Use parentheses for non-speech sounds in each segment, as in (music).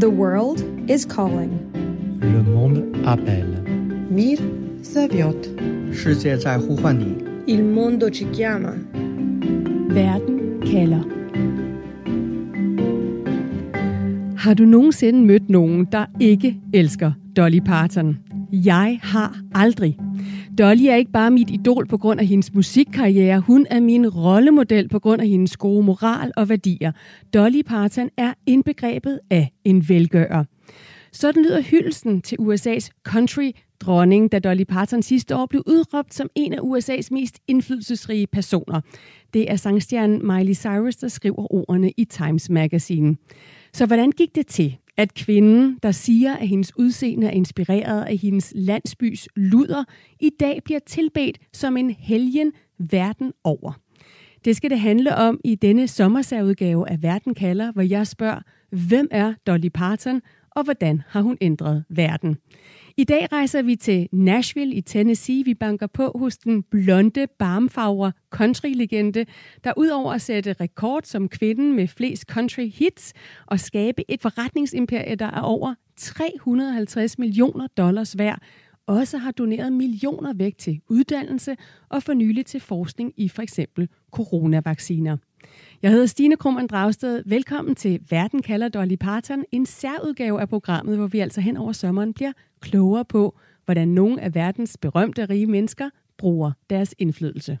The world is calling. Le monde appelle. Mir zaviot. 世界在呼唤你。Il mondo ci chiama. Verden kalder. Har du nogensinde mødt nogen, der ikke elsker Dolly Parton? Jeg har aldrig. Dolly er ikke bare mit idol på grund af hendes musikkarriere, hun er min rollemodel på grund af hendes gode moral og værdier. Dolly Parton er indbegrebet af en velgører. Sådan lyder hyldelsen til USA's country dronning, da Dolly Parton sidste år blev udråbt som en af USA's mest indflydelsesrige personer. Det er sangstjernen Miley Cyrus, der skriver ordene i Times Magazine. Så hvordan gik det til, at kvinden, der siger, at hendes udseende er inspireret af hendes landsbys luder, i dag bliver tilbedt som en helgen verden over? Det skal det handle om i denne sommersærudgave af Verden kalder, hvor jeg spørger, hvem er Dolly Parton, og hvordan har hun ændret verden? I dag rejser vi til Nashville i Tennessee. Vi banker på hos den blonde, barmfarver country-legende, der udover at sætte rekord som kvinden med flest country hits og skabe et forretningsimperie, der er over 350 millioner dollars værd, også har doneret millioner væk til uddannelse og for nylig til forskning i for eksempel coronavacciner. Jeg hedder Stine Krummernd Dragsted. Velkommen til Verden kalder Dolly Parton, en særudgave af programmet, hvor vi altså hen over sommeren bliver klogere på, hvordan nogle af verdens berømte rige mennesker bruger deres indflydelse.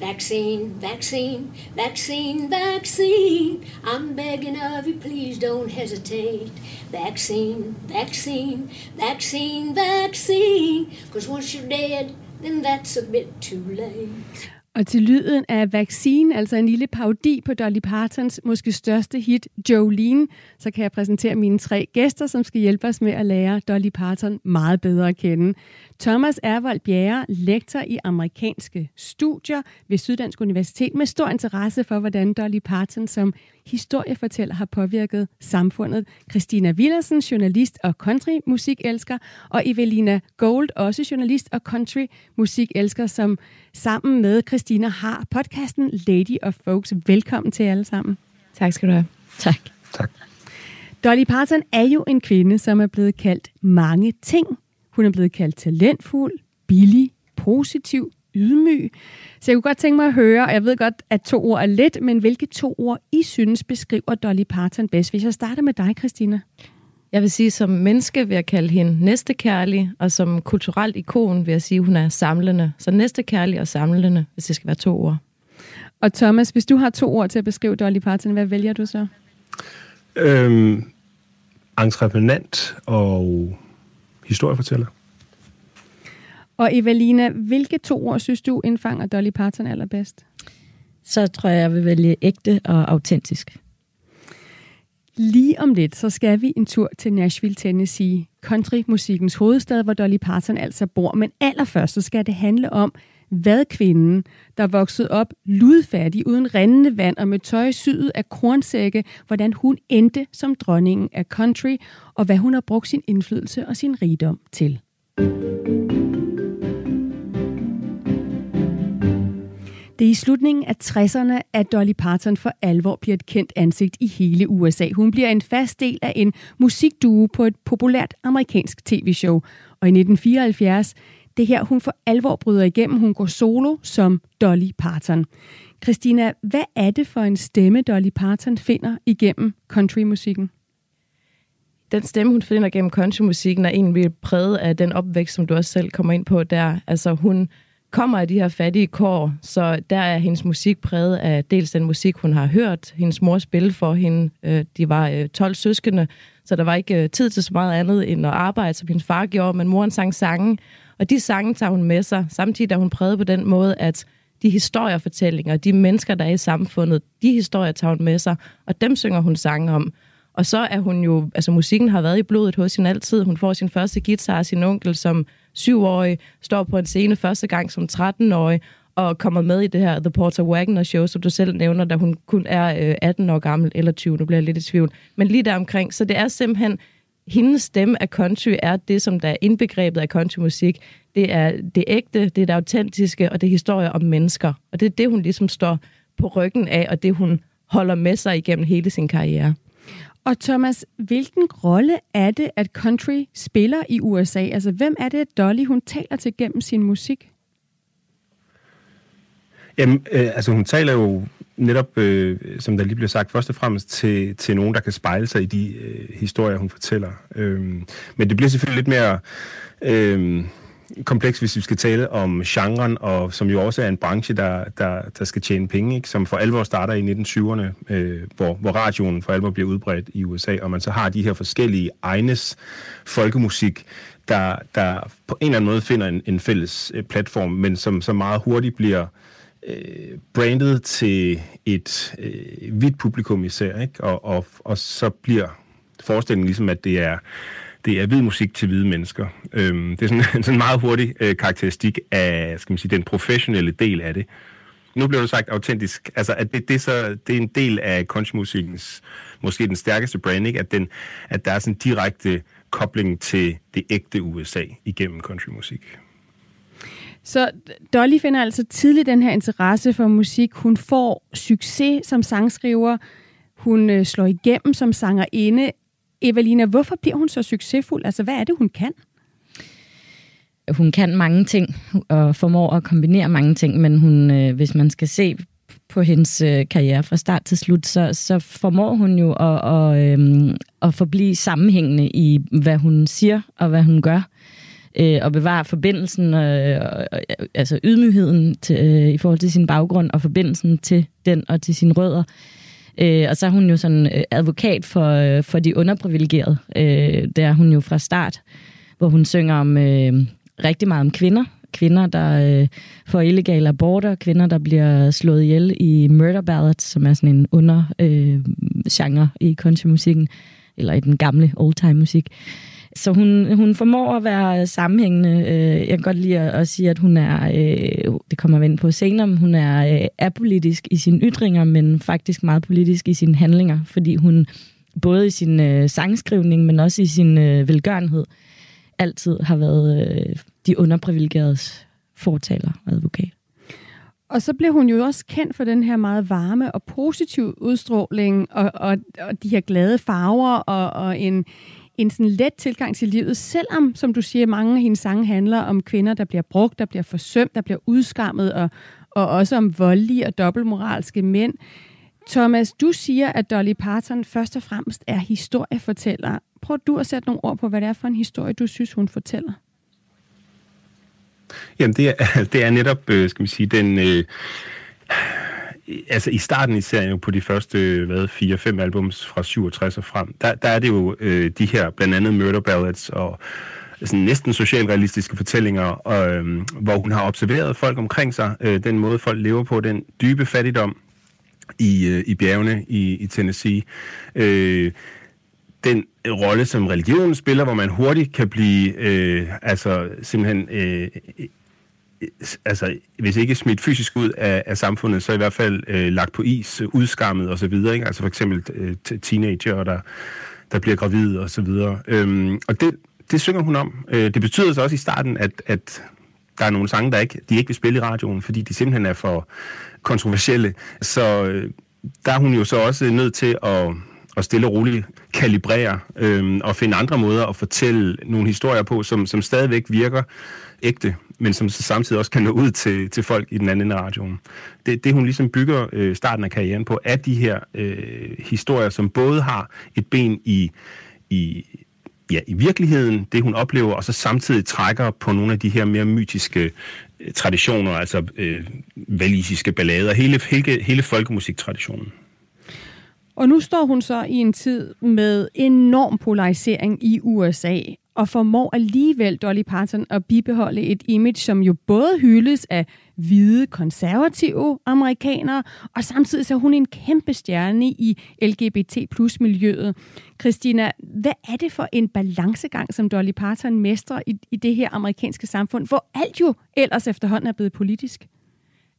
Vaccine, vaccine, vaccine, vaccine. I'm begging of you, please don't hesitate. Vaccine, vaccine, vaccine, vaccine. Cause once you're dead, then that's a bit too late. Og til lyden af Vaccine, altså en lille parodi på Dolly Partons måske største hit, Jolene, så kan jeg præsentere mine tre gæster, som skal hjælpe os med at lære Dolly Parton meget bedre at kende. Thomas Ervold Bjerre, lektor i amerikanske studier ved Syddansk Universitet med stor interesse for, hvordan Dolly Parton som historiefortæller har påvirket samfundet. Christina Willersen, journalist og countrymusikelsker, og Evelina Gold, også journalist og countrymusikelsker, som sammen med Christina har podcasten Lady of Folks. Velkommen til alle sammen. Tak skal du have. Tak. Tak. Dolly Parton er jo en kvinde, som er blevet kaldt mange ting. Hun er blevet kaldt talentfuld, billig, positiv, ydmyg. Så jeg kunne godt tænke mig at høre, og jeg ved godt, at to ord er let, men hvilke to ord I synes beskriver Dolly Parton bedst? Hvis jeg starter med dig, Christina. Jeg vil sige, som menneske vil jeg kalde hende næstekærlig, og som kulturelt ikon vil jeg sige, hun er samlende. Så næstekærlig og samlende, hvis det skal være to ord. Og Thomas, hvis du har to ord til at beskrive Dolly Parton, hvad vælger du så? Øhm, entreprenant og historiefortæller. Og Evelina, hvilke to ord synes du indfanger Dolly Parton allerbedst? Så tror jeg, jeg vil vælge ægte og autentisk. Lige om lidt, så skal vi en tur til Nashville, Tennessee, countrymusikkens hovedstad, hvor Dolly Parton altså bor. Men allerførst så skal det handle om, hvad kvinden, der voksede op ludfattig, uden rindende vand og med tøj syet af kornsække, hvordan hun endte som dronningen af country, og hvad hun har brugt sin indflydelse og sin rigdom til. Det er i slutningen af 60'erne, at Dolly Parton for alvor bliver et kendt ansigt i hele USA. Hun bliver en fast del af en musikduo på et populært amerikansk tv-show. Og i 1974, det her hun for alvor bryder igennem. Hun går solo som Dolly Parton. Christina, hvad er det for en stemme, Dolly Parton finder igennem countrymusikken? Den stemme, hun finder gennem countrymusikken, er egentlig præget af den opvækst, som du også selv kommer ind på der. Altså hun kommer af de her fattige kår, så der er hendes musik præget af dels den musik, hun har hørt, hendes mor spille for hende. Øh, de var øh, 12 søskende, så der var ikke øh, tid til så meget andet end at arbejde, som hendes far gjorde, men moren sang sange, og de sange tager hun med sig. Samtidig er hun præget på den måde, at de historiefortællinger, de mennesker, der er i samfundet, de historier tager hun med sig, og dem synger hun sange om. Og så er hun jo, altså musikken har været i blodet hos hende altid. Hun får sin første guitar af sin onkel som syvårig, står på en scene første gang som 13-årig, og kommer med i det her The Porter Wagner Show, som du selv nævner, da hun kun er øh, 18 år gammel, eller 20, nu bliver jeg lidt i tvivl. Men lige der omkring, så det er simpelthen, hendes stemme af country er det, som der er indbegrebet af countrymusik. Det er det ægte, det er det autentiske, og det er historier om mennesker. Og det er det, hun ligesom står på ryggen af, og det hun holder med sig igennem hele sin karriere. Og Thomas, hvilken rolle er det, at country spiller i USA? Altså, hvem er det, at Dolly hun taler til gennem sin musik? Jamen, øh, altså hun taler jo netop, øh, som der lige blev sagt, først og fremmest til, til nogen, der kan spejle sig i de øh, historier, hun fortæller. Øh, men det bliver selvfølgelig lidt mere øh, kompleks, hvis vi skal tale om genren, og som jo også er en branche, der, der, der skal tjene penge, ikke? som for alvor starter i 1920'erne, øh, hvor, hvor radioen for alvor bliver udbredt i USA, og man så har de her forskellige egnes folkemusik, der, der på en eller anden måde finder en, en fælles øh, platform, men som så meget hurtigt bliver øh, Øh, brandet til et øh, hvidt publikum især, ikke? Og, og, og så bliver forestillingen ligesom, at det er det er hvid musik til hvide mennesker. Øhm, det er sådan, (laughs) sådan en meget hurtig øh, karakteristik af skal man sige, den professionelle del af det. Nu bliver det sagt autentisk, altså at det, det, så, det er en del af countrymusikkens, måske den stærkeste brand, ikke? At, den, at der er sådan en direkte kobling til det ægte USA igennem countrymusik. Så Dolly finder altså tidligt den her interesse for musik. Hun får succes som sangskriver. Hun øh, slår igennem som sangerinde. Evelina, hvorfor bliver hun så succesfuld? Altså, hvad er det, hun kan? Hun kan mange ting og formår at kombinere mange ting, men hun, øh, hvis man skal se på hendes øh, karriere fra start til slut, så, så formår hun jo at, at, øh, at forblive sammenhængende i, hvad hun siger og hvad hun gør øh, og bevare forbindelsen, øh, øh, altså ydmygheden til, øh, i forhold til sin baggrund, og forbindelsen til den og til sine rødder. Øh, og så er hun jo sådan øh, advokat for, øh, for de underprivilegerede. Øh, det er hun jo fra start, hvor hun synger om øh, rigtig meget om kvinder. Kvinder, der øh, får illegale aborter, kvinder, der bliver slået ihjel i murder ballads, som er sådan en undergenre øh, i countrymusikken, eller i den gamle old-time musik. Så hun, hun formår at være øh, sammenhængende. Øh, jeg kan godt lide at sige, at hun er, øh, det kommer vi ind på senere, men hun er øh, apolitisk i sine ytringer, men faktisk meget politisk i sine handlinger, fordi hun både i sin øh, sangskrivning, men også i sin velgørenhed, altid har været de underprivilegeredes fortaler og advokat. Og så blev hun jo også kendt for den her meget varme og positiv udstråling, og, og, og de her glade farver, og, og en, en sådan let tilgang til livet, selvom, som du siger, mange af hendes sange handler om kvinder, der bliver brugt, der bliver forsømt, der bliver udskammet, og, og også om voldelige og dobbeltmoralske mænd. Thomas, du siger, at Dolly Parton først og fremmest er historiefortæller. Prøv du at sætte nogle ord på, hvad det er for en historie, du synes, hun fortæller. Jamen, det er, (laughs) det er netop, øh, skal vi sige, den... Øh altså i starten i serien på de første hvad, fire-fem albums fra 67 og frem, der, der er det jo øh, de her blandt andet Murder Ballads og sådan næsten socialrealistiske fortællinger, og, øh, hvor hun har observeret folk omkring sig, øh, den måde folk lever på, den dybe fattigdom i, øh, i bjergene i, i Tennessee. Øh, den rolle, som religionen spiller, hvor man hurtigt kan blive øh, altså simpelthen øh, altså, hvis ikke smidt fysisk ud af, af samfundet, så i hvert fald øh, lagt på is, øh, udskammet osv. Ikke? Altså for eksempel øh, teenager, der, der bliver gravide osv. Øhm, og det, det synger hun om. Øh, det betyder så også i starten, at, at der er nogle sange, der ikke, de ikke vil spille i radioen, fordi de simpelthen er for kontroversielle. Så øh, der er hun jo så også nødt til at, at stille og roligt kalibrere øh, og finde andre måder at fortælle nogle historier på, som, som stadigvæk virker ægte men som så samtidig også kan nå ud til, til folk i den anden radioen. Det, det hun ligesom bygger øh, starten af karrieren på, er de her øh, historier, som både har et ben i, i, ja, i virkeligheden, det hun oplever, og så samtidig trækker på nogle af de her mere mytiske øh, traditioner, altså øh, valisiske ballader, hele, hele, hele folkemusiktraditionen. Og nu står hun så i en tid med enorm polarisering i USA, og formår alligevel Dolly Parton at bibeholde et image, som jo både hyldes af hvide, konservative amerikanere, og samtidig så er hun en kæmpe stjerne i LGBT plus miljøet. Christina, hvad er det for en balancegang, som Dolly Parton mestrer i, i det her amerikanske samfund, hvor alt jo ellers efterhånden er blevet politisk?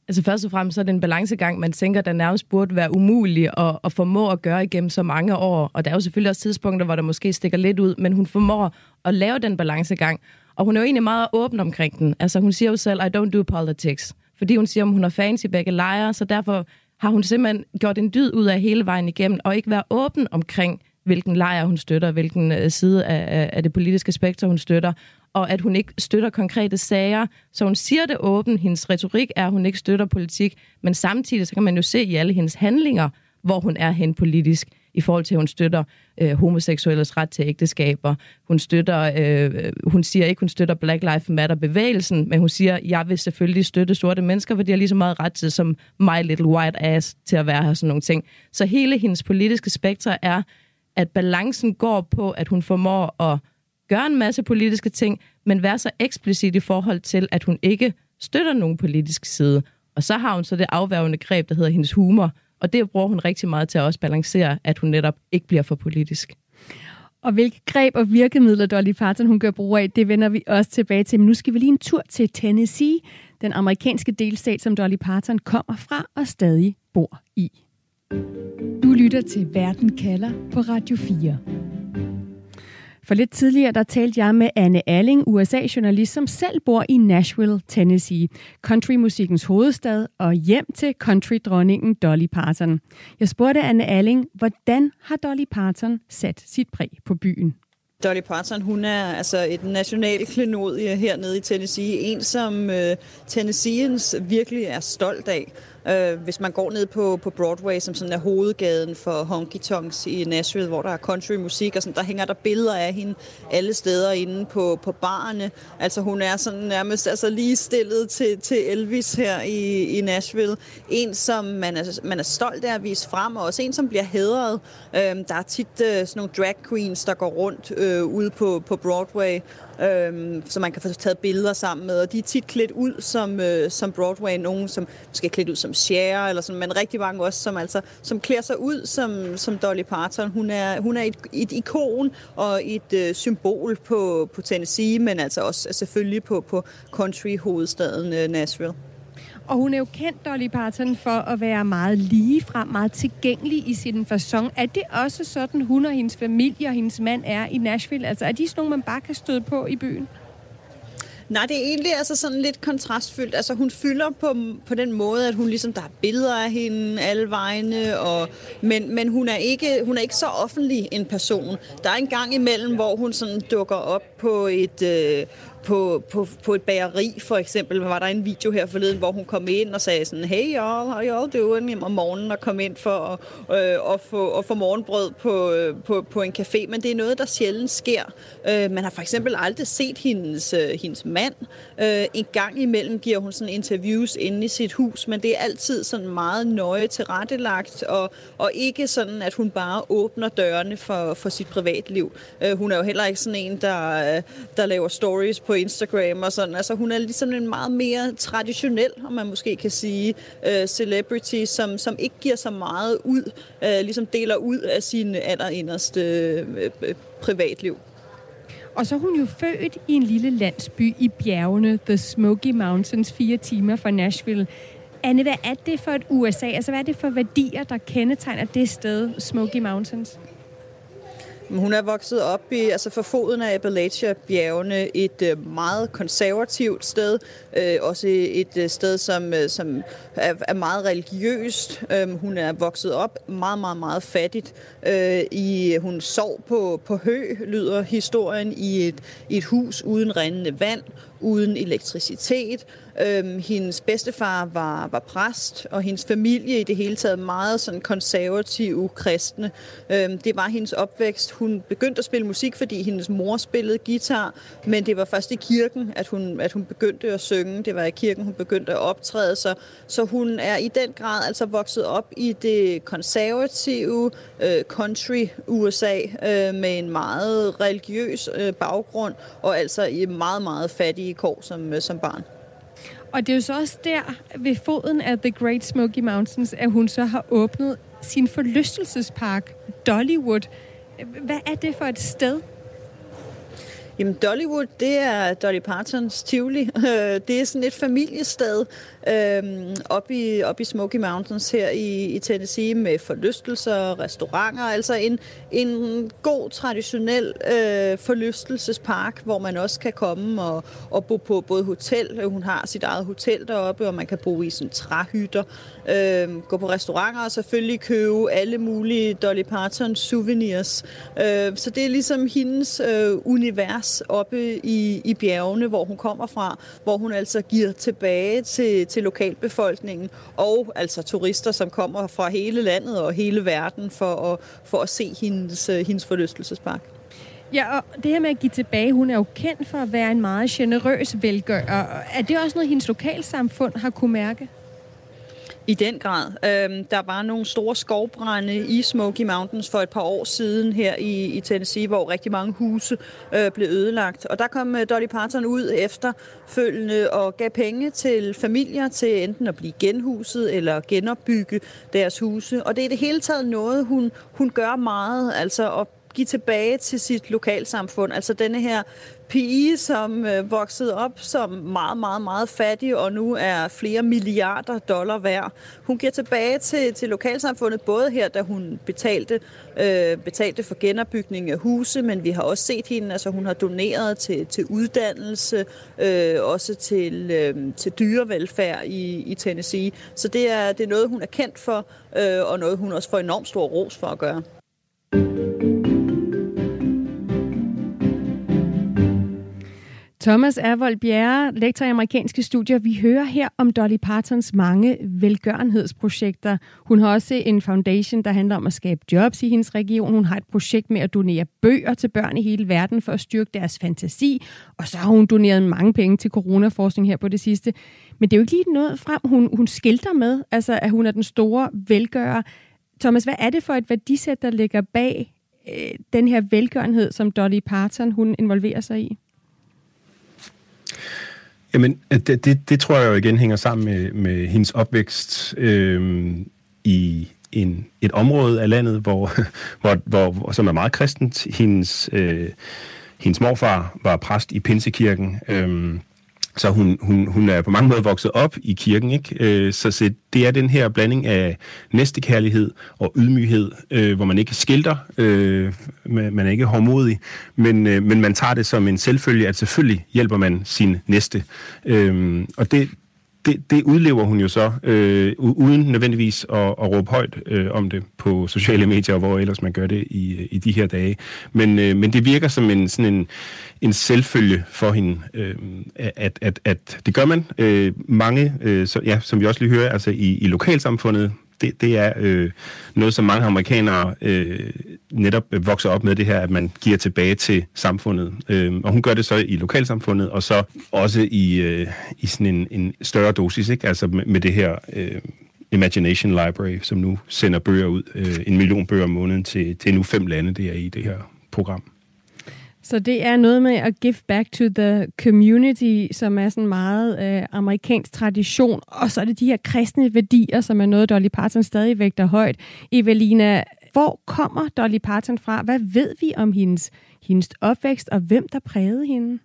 Altså først og fremmest så er det en balancegang, man tænker, der nærmest burde være umulig at, at formå at gøre igennem så mange år. Og der er jo selvfølgelig også tidspunkter, hvor der måske stikker lidt ud, men hun formår at lave den balancegang. Og hun er jo egentlig meget åben omkring den. Altså hun siger jo selv, I don't do politics. Fordi hun siger, at hun har fans i begge lejre, så derfor har hun simpelthen gjort en dyd ud af hele vejen igennem, og ikke være åben omkring, hvilken lejr hun støtter, hvilken øh, side af, af det politiske spektrum hun støtter, og at hun ikke støtter konkrete sager. Så hun siger det åbent. Hendes retorik er, at hun ikke støtter politik, men samtidig så kan man jo se i alle hendes handlinger, hvor hun er hen politisk i forhold til, at hun støtter øh, homoseksuelles ret til ægteskaber. Hun, støtter, øh, hun siger ikke, hun støtter Black Lives Matter-bevægelsen, men hun siger, jeg vil selvfølgelig støtte sorte mennesker, for de har lige så meget ret til som my little white ass til at være her, sådan nogle ting. Så hele hendes politiske spektre er, at balancen går på, at hun formår at gøre en masse politiske ting, men være så eksplicit i forhold til, at hun ikke støtter nogen politisk side. Og så har hun så det afværgende greb, der hedder hendes humor, og det bruger hun rigtig meget til at også balancere, at hun netop ikke bliver for politisk. Og hvilke greb og virkemidler Dolly Parton hun gør brug af, det vender vi også tilbage til. Men nu skal vi lige en tur til Tennessee, den amerikanske delstat, som Dolly Parton kommer fra og stadig bor i. Du lytter til Verden kalder på Radio 4. For lidt tidligere, der talte jeg med Anne Alling, USA-journalist, som selv bor i Nashville, Tennessee, countrymusikkens hovedstad og hjem til countrydronningen Dolly Parton. Jeg spurgte Anne Alling, hvordan har Dolly Parton sat sit præg på byen? Dolly Parton, hun er altså et national klenodie hernede i Tennessee. En, som øh, Tennesseans virkelig er stolt af. Øh, hvis man går ned på, på Broadway, som sådan er hovedgaden for honky tonks i Nashville, hvor der er country musik, og sådan, der hænger der billeder af hende alle steder inde på, på barne. Altså hun er sådan nærmest altså, lige stillet til, til Elvis her i, i Nashville. En, som man er, man er stolt af at vise frem, og også en, som bliver hædret. Øh, der er tit øh, sådan nogle drag queens, der går rundt øh, ude på, på Broadway, øh, som man kan få taget billeder sammen med. Og de er tit klædt ud som, øh, som Broadway. Nogen, som måske er klædt ud som Cher, eller sådan, men rigtig mange også, som, altså, som klæder sig ud som, som Dolly Parton. Hun er, hun er et, et ikon og et øh, symbol på, på Tennessee, men altså også altså selvfølgelig på, på country-hovedstaden øh, Nashville. Og hun er jo kendt, Dolly Parton, for at være meget ligefrem, meget tilgængelig i sin fasong. Er det også sådan, hun og hendes familie og hendes mand er i Nashville? Altså, er de sådan nogle, man bare kan støde på i byen? Nej, det er egentlig altså sådan lidt kontrastfyldt. Altså hun fylder på, på den måde, at hun ligesom, der er billeder af hende alle vegne, og, men, men hun, er ikke, hun er ikke så offentlig en person. Der er en gang imellem, hvor hun sådan dukker op på et, øh, på, på, på et bageri, for eksempel, var der en video her forleden, hvor hun kom ind og sagde sådan, hey y'all, how y'all doing om morgenen og kom ind for at, øh, at, få, at få morgenbrød på, øh, på, på en café, men det er noget, der sjældent sker. Øh, man har for eksempel aldrig set hendes, øh, hendes mand. Øh, en gang imellem giver hun sådan interviews inde i sit hus, men det er altid sådan meget nøje tilrettelagt, og, og ikke sådan, at hun bare åbner dørene for, for sit privatliv. Øh, hun er jo heller ikke sådan en, der, øh, der laver stories på Instagram og sådan. Altså hun er ligesom en meget mere traditionel, om man måske kan sige, øh, celebrity, som, som ikke giver så meget ud, øh, ligesom deler ud af sin allerinderste øh, øh, privatliv. Og så er hun jo født i en lille landsby i bjergene, The Smoky Mountains, fire timer fra Nashville. Anne, hvad er det for et USA? Altså, hvad er det for værdier, der kendetegner det sted, Smoky Mountains? Hun er vokset op i, altså for foden af Appalachia-bjergene, et øh, meget konservativt sted. Øh, også et øh, sted, som, øh, som er, er meget religiøst. Øhm, hun er vokset op meget, meget, meget fattigt. I, hun sov på, på hø, lyder historien, i et, i et hus uden rindende vand, uden elektricitet. Øhm, hendes bedstefar var, var præst, og hendes familie i det hele taget meget sådan konservative kristne. Øhm, det var hendes opvækst. Hun begyndte at spille musik, fordi hendes mor spillede guitar, men det var først i kirken, at hun, at hun begyndte at synge. Det var i kirken, hun begyndte at optræde sig. Så hun er i den grad altså vokset op i det konservative øh, country USA øh, med en meget religiøs øh, baggrund, og altså i meget, meget fattige kår som, øh, som barn. Og det er jo så også der, ved foden af The Great Smoky Mountains, at hun så har åbnet sin forlystelsespark, Dollywood. Hvad er det for et sted? Jamen Dollywood, det er Dolly Partons Tivoli. (laughs) Det er sådan et familiested øh, oppe i, op i Smoky Mountains her i, i Tennessee med forlystelser, restauranter. Altså en, en god, traditionel øh, forlystelsespark, hvor man også kan komme og, og bo på både hotel. Øh, hun har sit eget hotel deroppe, og man kan bo i sådan træhytter. Øh, gå på restauranter og selvfølgelig købe alle mulige Dolly Parton souvenirs. Øh, så det er ligesom hendes øh, univers oppe i, i bjergene, hvor hun kommer fra, hvor hun altså giver tilbage til, til lokalbefolkningen og altså turister, som kommer fra hele landet og hele verden for at, for at se hendes, hendes forlystelsespark. Ja, og det her med at give tilbage, hun er jo kendt for at være en meget generøs velgører. Er det også noget, hendes lokalsamfund har kunne mærke? I den grad. Øhm, der var nogle store skovbrænde i Smoky Mountains for et par år siden her i, i Tennessee, hvor rigtig mange huse øh, blev ødelagt. Og der kom øh, Dolly Parton ud efterfølgende og gav penge til familier til enten at blive genhuset eller genopbygge deres huse. Og det er det hele taget noget, hun, hun gør meget, altså at give tilbage til sit lokalsamfund. Altså denne her pige, som øh, voksede op som meget, meget, meget fattig, og nu er flere milliarder dollar værd. Hun giver tilbage til, til lokalsamfundet, både her, da hun betalte, øh, betalte for genopbygning af huse, men vi har også set hende, altså hun har doneret til, til uddannelse, øh, også til, øh, til dyrevelfærd i, i Tennessee. Så det er, det er noget, hun er kendt for, øh, og noget, hun også får enormt stor ros for at gøre. Thomas Ervold Bjerre, lektor i amerikanske studier. Vi hører her om Dolly Partons mange velgørenhedsprojekter. Hun har også en foundation, der handler om at skabe jobs i hendes region. Hun har et projekt med at donere bøger til børn i hele verden for at styrke deres fantasi. Og så har hun doneret mange penge til coronaforskning her på det sidste. Men det er jo ikke lige noget frem, hun, hun skilter med, altså at hun er den store velgører. Thomas, hvad er det for et værdisæt, der ligger bag øh, den her velgørenhed, som Dolly Parton hun involverer sig i? Jamen, det, det, det tror jeg jo igen hænger sammen med, med hendes opvækst øh, i en, et område af landet, (laughs) hvor, hvor, hvor, som er meget kristent. Hendes, øh, hendes morfar var præst i Pinsekirken. Øh, så hun, hun, hun er på mange måder vokset op i kirken, ikke? Øh, så, så det er den her blanding af næstekærlighed og ydmyghed, øh, hvor man ikke skilter, øh, man er ikke hårdmodig, men, øh, men man tager det som en selvfølge, at selvfølgelig hjælper man sin næste. Øh, og det, det, det udlever hun jo så, øh, uden nødvendigvis at, at råbe højt øh, om det på sociale medier, hvor ellers man gør det i, i de her dage. Men, øh, men det virker som en, sådan en, en selvfølge for hende, øh, at, at, at det gør man. Øh, mange, øh, så, ja, som vi også lige hører, altså i, i lokalsamfundet, det, det er øh, noget, som mange amerikanere øh, netop vokser op med det her, at man giver tilbage til samfundet. Øh, og hun gør det så i lokalsamfundet, og så også i, øh, i sådan en, en større dosis, ikke? altså med, med det her øh, Imagination Library, som nu sender bøger ud, øh, en million bøger om måneden til, til nu fem lande, det er i det her program. Så det er noget med at give back to the community, som er sådan meget øh, amerikansk tradition. Og så er det de her kristne værdier, som er noget, Dolly Parton stadig vægter højt. Evelina, hvor kommer Dolly Parton fra? Hvad ved vi om hendes, hendes opvækst, og hvem der prægede hende?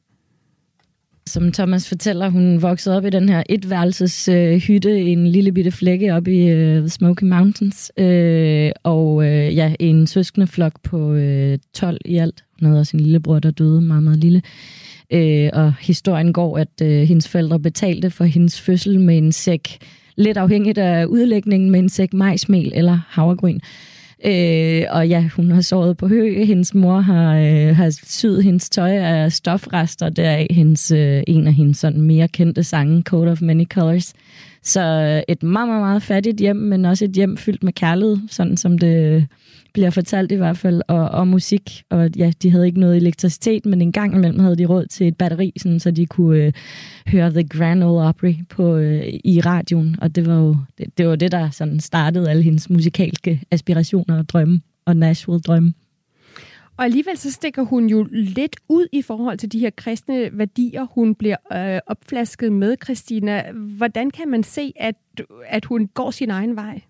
Som Thomas fortæller, hun voksede op i den her etværelses øh, hytte i en lille bitte flække op i øh, Smoky Mountains. Øh, og øh, ja, en søskende flok på øh, 12 i alt. Hun havde også en lillebror, der døde meget, meget lille. Øh, og historien går, at øh, hendes forældre betalte for hendes fødsel med en sæk, lidt afhængigt af udlægningen, med en sæk majsmel eller havregryn. Øh, Øh, og ja, hun har sovet på hø. Hendes mor har, øh, har syet hendes tøj af stofrester, deraf hendes, øh, en af hendes sådan mere kendte sange, Code of Many Colors. Så øh, et meget, meget, meget fattigt hjem, men også et hjem fyldt med kærlighed, sådan som det øh, bliver fortalt i hvert fald, og, og musik. Og ja, de havde ikke noget elektricitet, men en gang imellem havde de råd til et batteri, sådan, så de kunne øh, høre The Grand Ole Opry på, øh, i radioen. Og det var jo det, det, var det der sådan startede alle hendes musikalske aspirationer og drømme, og Nashville-drømme. Og alligevel så stikker hun jo lidt ud i forhold til de her kristne værdier, hun bliver øh, opflasket med, Christina. Hvordan kan man se, at, at hun går sin egen vej?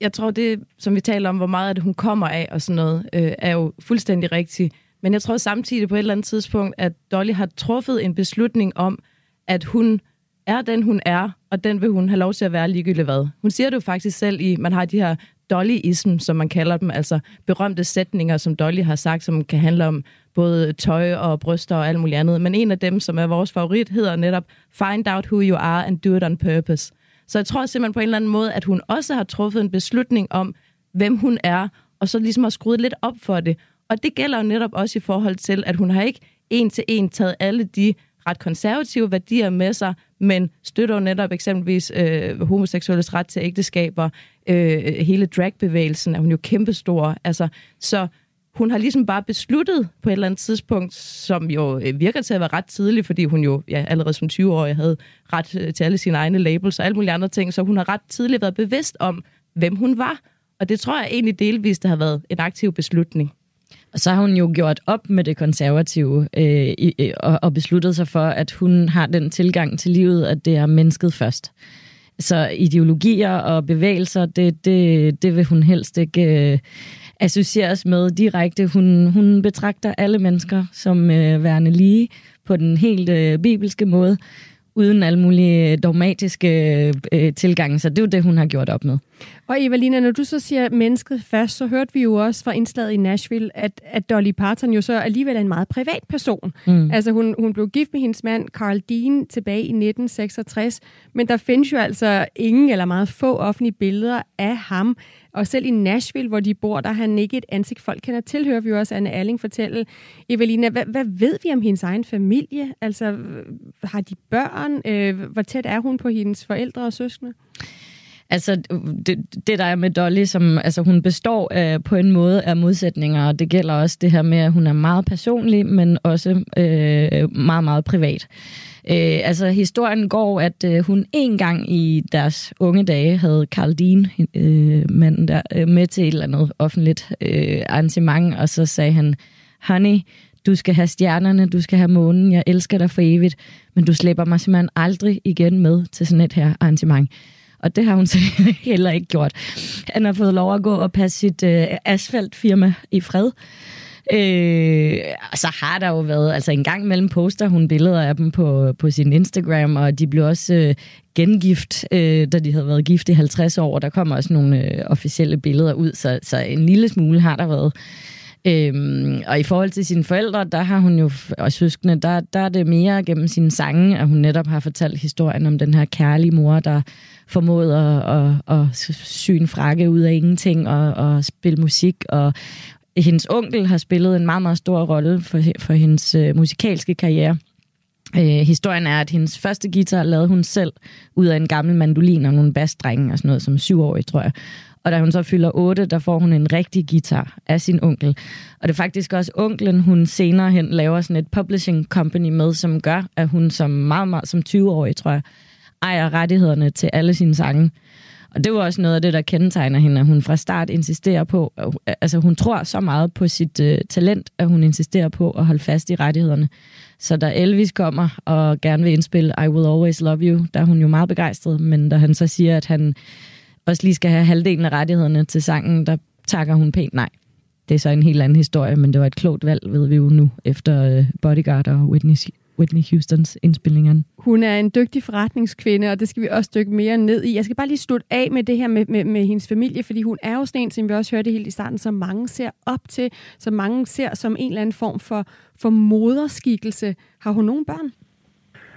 Jeg tror, det, som vi taler om, hvor meget af det hun kommer af og sådan noget, øh, er jo fuldstændig rigtigt. Men jeg tror samtidig på et eller andet tidspunkt, at Dolly har truffet en beslutning om, at hun er den, hun er, og den vil hun have lov til at være ligegyldigt hvad. Hun siger det jo faktisk selv i, man har de her Dollyism, som man kalder dem, altså berømte sætninger, som Dolly har sagt, som kan handle om både tøj og bryster og alt muligt andet. Men en af dem, som er vores favorit, hedder netop Find out who you are and do it on purpose. Så jeg tror simpelthen på en eller anden måde, at hun også har truffet en beslutning om, hvem hun er, og så ligesom har skruet lidt op for det. Og det gælder jo netop også i forhold til, at hun har ikke en til en taget alle de ret konservative værdier med sig, men støtter jo netop eksempelvis øh, homoseksuelles ret til ægteskaber. Øh, hele dragbevægelsen er hun jo kæmpestor. Altså, så hun har ligesom bare besluttet på et eller andet tidspunkt, som jo øh, virker til at være ret tidligt, fordi hun jo ja, allerede som 20-årig havde ret øh, til alle sine egne labels og alle mulige andre ting, så hun har ret tidligt været bevidst om, hvem hun var. Og det tror jeg egentlig delvist har været en aktiv beslutning. Og så har hun jo gjort op med det konservative øh, i, øh, og, og besluttet sig for, at hun har den tilgang til livet, at det er mennesket først. Så ideologier og bevægelser, det, det, det vil hun helst ikke øh, associeres med direkte. Hun, hun betragter alle mennesker som øh, værende lige på den helt øh, bibelske måde uden alle mulige dogmatiske øh, tilgange. Så det er jo det, hun har gjort op med. Og Evalina, når du så siger mennesket først, så hørte vi jo også fra indslaget i Nashville, at, at Dolly Parton jo så alligevel er en meget privat person. Mm. Altså hun, hun blev gift med hendes mand Carl Dean tilbage i 1966, men der findes jo altså ingen eller meget få offentlige billeder af ham. Og selv i Nashville, hvor de bor, der har han ikke et ansigt, folk kender til, hører vi jo også Anne Erling fortælle. Evelina, hvad, hvad ved vi om hendes egen familie? Altså, har de børn? Øh, hvor tæt er hun på hendes forældre og søskende? Altså, det, det der er med Dolly, som, altså, hun består øh, på en måde af modsætninger, og det gælder også det her med, at hun er meget personlig, men også øh, meget, meget privat. Øh, altså, historien går, at øh, hun en gang i deres unge dage havde Carl Dean, øh, manden der, øh, med til et eller andet offentligt øh, arrangement, og så sagde han, honey, du skal have stjernerne, du skal have månen, jeg elsker dig for evigt, men du slipper mig simpelthen aldrig igen med til sådan et her arrangement. Og det har hun (laughs) så heller ikke gjort. Han har fået lov at gå og passe sit øh, asfaltfirma i fred. Øh, og så har der jo været, altså en gang mellem poster hun billeder af dem på, på sin Instagram, og de blev også øh, gengift, øh, da de havde været gift i 50 år. Der kommer også nogle øh, officielle billeder ud, så, så en lille smule har der været. Øhm, og i forhold til sine forældre, der har hun jo, og søskende, der, der er det mere gennem sine sange, at hun netop har fortalt historien om den her kærlige mor, der formået at, at, at sy en frakke ud af ingenting og, og spille musik. Og hendes onkel har spillet en meget, meget stor rolle for, for hendes øh, musikalske karriere. Øh, historien er, at hendes første guitar lavede hun selv ud af en gammel mandolin og nogle bassdrenge og sådan noget som syvårig, tror jeg. Og da hun så fylder 8, der får hun en rigtig guitar af sin onkel. Og det er faktisk også onklen, hun senere hen laver sådan et publishing company med, som gør, at hun som meget, meget som 20-årig, tror jeg, ejer rettighederne til alle sine sange. Og det var også noget af det, der kendetegner hende, at hun fra start insisterer på, altså hun tror så meget på sit øh, talent, at hun insisterer på at holde fast i rettighederne. Så da Elvis kommer og gerne vil indspille I Will Always Love You, der er hun jo meget begejstret, men da han så siger, at han også lige skal have halvdelen af rettighederne til sangen, der takker hun pænt nej. Det er så en helt anden historie, men det var et klogt valg, ved vi jo nu, efter øh, Bodyguard og Whitney Whitney Houstons indspillingerne. Hun er en dygtig forretningskvinde, og det skal vi også dykke mere ned i. Jeg skal bare lige slutte af med det her med, med, med hendes familie, fordi hun er jo sådan en, som vi også hørte helt i starten, som mange ser op til, som mange ser som en eller anden form for, for moderskikkelse. Har hun nogen børn?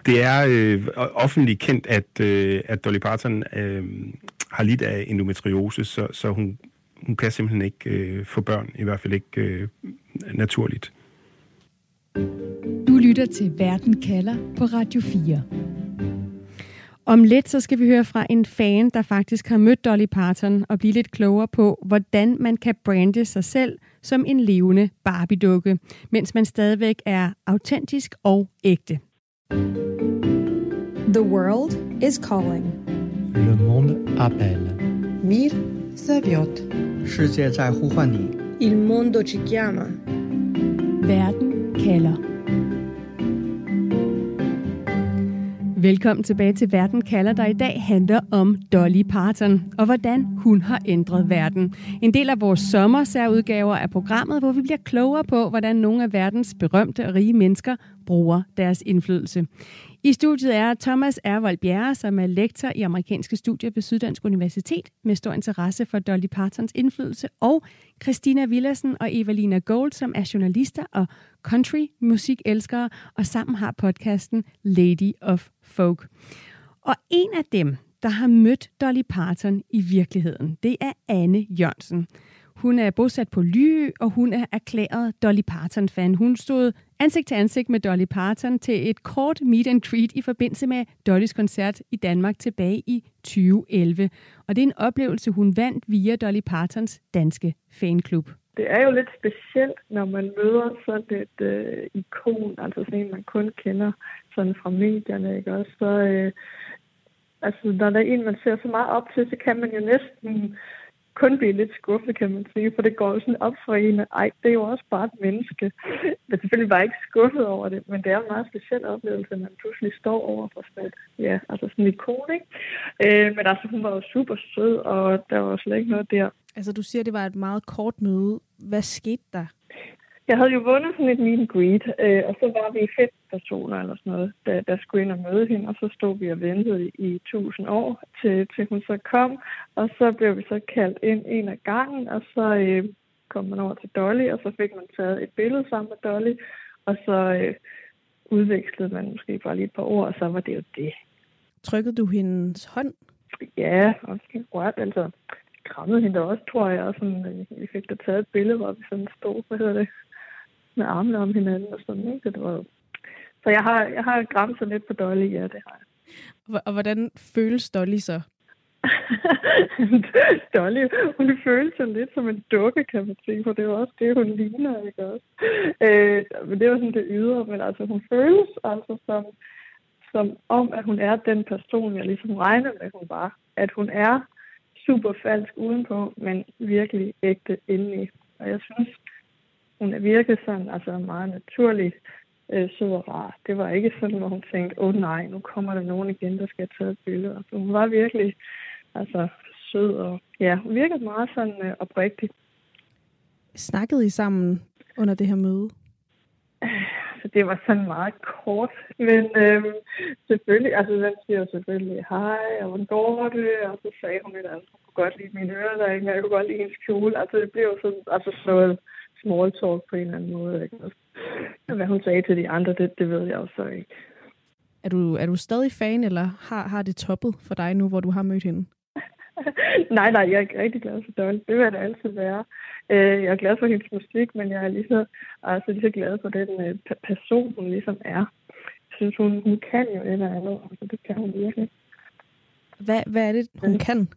Det er øh, offentligt kendt, at, øh, at Dolly Parton øh, har lidt af endometriose, så, så hun, hun kan simpelthen ikke øh, få børn, i hvert fald ikke øh, naturligt. Du lytter til Verden kalder på Radio 4. Om lidt så skal vi høre fra en fan, der faktisk har mødt Dolly Parton og blive lidt klogere på, hvordan man kan brande sig selv som en levende Barbie-dukke, mens man stadigvæk er autentisk og ægte. The world is calling. Le monde appelle. Mir Zaviot. 世界在呼唤你. Il mondo ci chiama. Verden kalder. Velkommen tilbage til Verden kalder, der i dag handler om Dolly Parton og hvordan hun har ændret verden. En del af vores sommersærudgaver af programmet, hvor vi bliver klogere på, hvordan nogle af verdens berømte og rige mennesker bruger deres indflydelse. I studiet er Thomas Ervold Bjerre, som er lektor i amerikanske studier ved Syddansk Universitet med stor interesse for Dolly Partons indflydelse, og Christina Villassen og Evalina Gold, som er journalister og country musikelskere, og sammen har podcasten Lady of Folk. Og en af dem, der har mødt Dolly Parton i virkeligheden, det er Anne Jørgensen. Hun er bosat på Lyø, og hun er erklæret Dolly Parton-fan. Hun stod ansigt til ansigt med Dolly Parton til et kort meet and greet i forbindelse med Dollys koncert i Danmark tilbage i 2011. Og det er en oplevelse, hun vandt via Dolly Partons danske fanklub. Det er jo lidt specielt, når man møder sådan et øh, ikon, altså sådan en, man kun kender sådan fra medierne, ikke også? Så, øh, altså, når der er en, man ser så meget op til, så kan man jo næsten kun blive lidt skuffet, kan man sige, for det går jo sådan op for en, at ej, det er jo også bare et menneske. Men selvfølgelig var jeg ikke skuffet over det, men det er en meget speciel oplevelse, at man pludselig står over for sådan et, ja, altså sådan en ikon, ikke? Øh, men altså, hun var jo super sød, og der var slet ikke noget der. Altså, du siger, det var et meget kort møde. Hvad skete der? Jeg havde jo vundet sådan et meet and greet, øh, og så var vi fem personer eller sådan noget, der, der skulle ind og møde hende, og så stod vi og ventede i tusind år, til, til hun så kom, og så blev vi så kaldt ind en af gangen, og så øh, kom man over til Dolly, og så fik man taget et billede sammen med Dolly, og så øh, udvekslede man måske bare lige et par ord, og så var det jo det. Trykkede du hendes hånd? Ja, og rørt, altså krammede hende også, tror jeg, og sådan, øh, vi fik da taget et billede, hvor vi sådan stod, hvad hedder det, med armene om hinanden og sådan, ikke? Det var, så jeg har, jeg har græmset lidt på Dolly, ja, det har jeg. Og hvordan føles Dolly så? (laughs) Dolly, hun føles sig lidt som en dukke, kan man sige, for det er også det, hun ligner, ikke også? Øh, men det var sådan det ydre, men altså hun føles altså som, som om, at hun er den person, jeg ligesom regner med, hun var. At hun er super falsk udenpå, men virkelig ægte indeni. Og jeg synes, hun virket sådan, altså meget naturlig øh, sød og rar. Det var ikke sådan, hvor hun tænkte, åh oh, nej, nu kommer der nogen igen, der skal tage et billede. Altså, hun var virkelig altså, sød og ja, hun virkede meget sådan øh, oprigtig. Snakkede I sammen under det her møde? Så det var sådan meget kort, men øhm, selvfølgelig, altså den siger selvfølgelig hej, og hvordan går det, og så sagde hun lidt, altså, hun kunne godt lide mine øreringe, og jeg kunne godt lide hendes kjole, altså det blev sådan, altså noget small talk på en eller anden måde, ikke? Og hvad hun sagde til de andre, det, det ved jeg også ikke. Er du, er du stadig fan, eller har, har det toppet for dig nu, hvor du har mødt hende? (laughs) nej, nej, jeg er rigtig glad for Dolly. Det vil det altid være. Øh, jeg er glad for hendes musik, men jeg er lige så, altså lige så glad for den øh, person, hun ligesom er. Jeg synes, hun, hun kan jo et eller andet. Altså, det kan hun virkelig. Hvad, hvad er det, hun kan?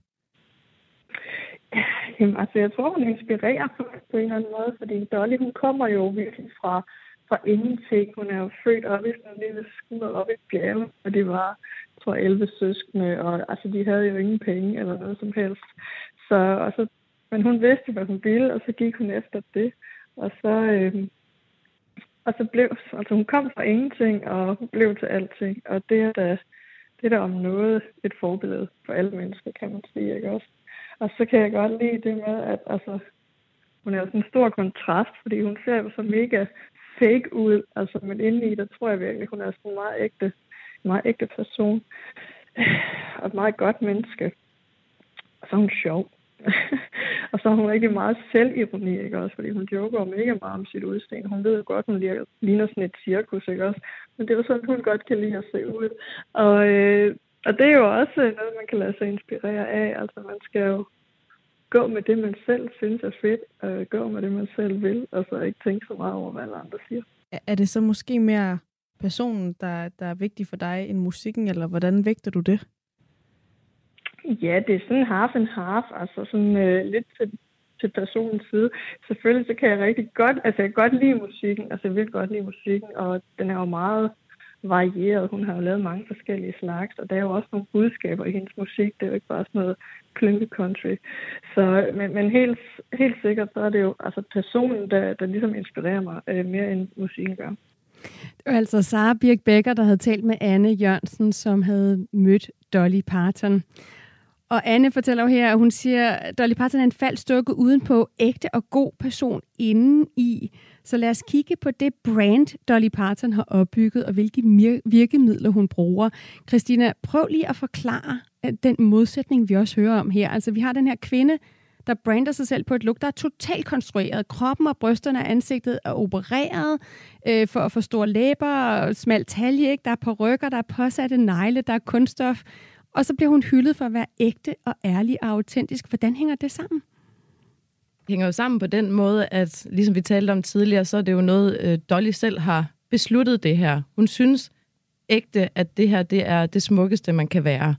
(laughs) Jamen, altså, jeg tror, hun inspirerer på en eller anden måde, fordi Dolly, hun kommer jo virkelig fra, fra ingenting. Hun er jo født op i sådan en lille skud op i bjerget, og det var, tror 11 søskende, og altså, de havde jo ingen penge eller noget som helst. Så, og så, men hun vidste, hvad hun ville, og så gik hun efter det. Og så, øh, og så blev, altså hun kom fra ingenting, og hun blev til alting. Og det er da, det er da om noget et forbillede for alle mennesker, kan man sige, ikke også? Og så kan jeg godt lide det med, at altså, hun er sådan en stor kontrast, fordi hun ser jo så mega fake ud. Altså, men indeni, der tror jeg virkelig, hun er sådan en meget ægte, meget ægte person. (sighs) Og et meget godt menneske. Og så er hun sjov. (laughs) og så har hun rigtig meget selvironi, ikke også? Fordi hun joker mega meget om sit udseende. Hun ved jo godt, hun ligner sådan et cirkus, ikke også? Men det er jo sådan, hun godt kan lide at se ud. Og øh, og det er jo også noget, man kan lade sig inspirere af. Altså, man skal jo gå med det, man selv synes er fedt, og gå med det, man selv vil, og så ikke tænke så meget over, hvad alle andre siger. Er det så måske mere personen, der, der er vigtig for dig, end musikken, eller hvordan vægter du det? Ja, det er sådan half and half, altså sådan øh, lidt til, til personens side. Selvfølgelig så kan jeg rigtig godt, altså jeg kan godt lide musikken, altså jeg vil godt lide musikken, og den er jo meget varieret. Hun har jo lavet mange forskellige slags, og der er jo også nogle budskaber i hendes musik. Det er jo ikke bare sådan noget klynke country. Så, men, men helt, helt sikkert, så er det jo altså personen, der, der ligesom inspirerer mig øh, mere end musikken gør. Det var altså Sara Birk Becker, der havde talt med Anne Jørgensen, som havde mødt Dolly Parton. Og Anne fortæller jo her, at hun siger, at Dolly Parton er en falsk dukke udenpå, ægte og god person inden i. Så lad os kigge på det brand, Dolly Parton har opbygget, og hvilke virkemidler hun bruger. Christina, prøv lige at forklare øh, den modsætning, vi også hører om her. Altså, vi har den her kvinde, der brander sig selv på et look, der er totalt konstrueret. Kroppen og brysterne og ansigtet er opereret øh, for at få store læber og smal talje. Ikke? Der er på rykker, der er påsatte negle, der er kunststof. Og så bliver hun hyldet for at være ægte og ærlig og autentisk. Hvordan hænger det sammen? Hænger jo sammen på den måde, at ligesom vi talte om tidligere, så er det jo noget, øh, Dolly selv har besluttet det her. Hun synes ægte, at det her det er det smukkeste, man kan være.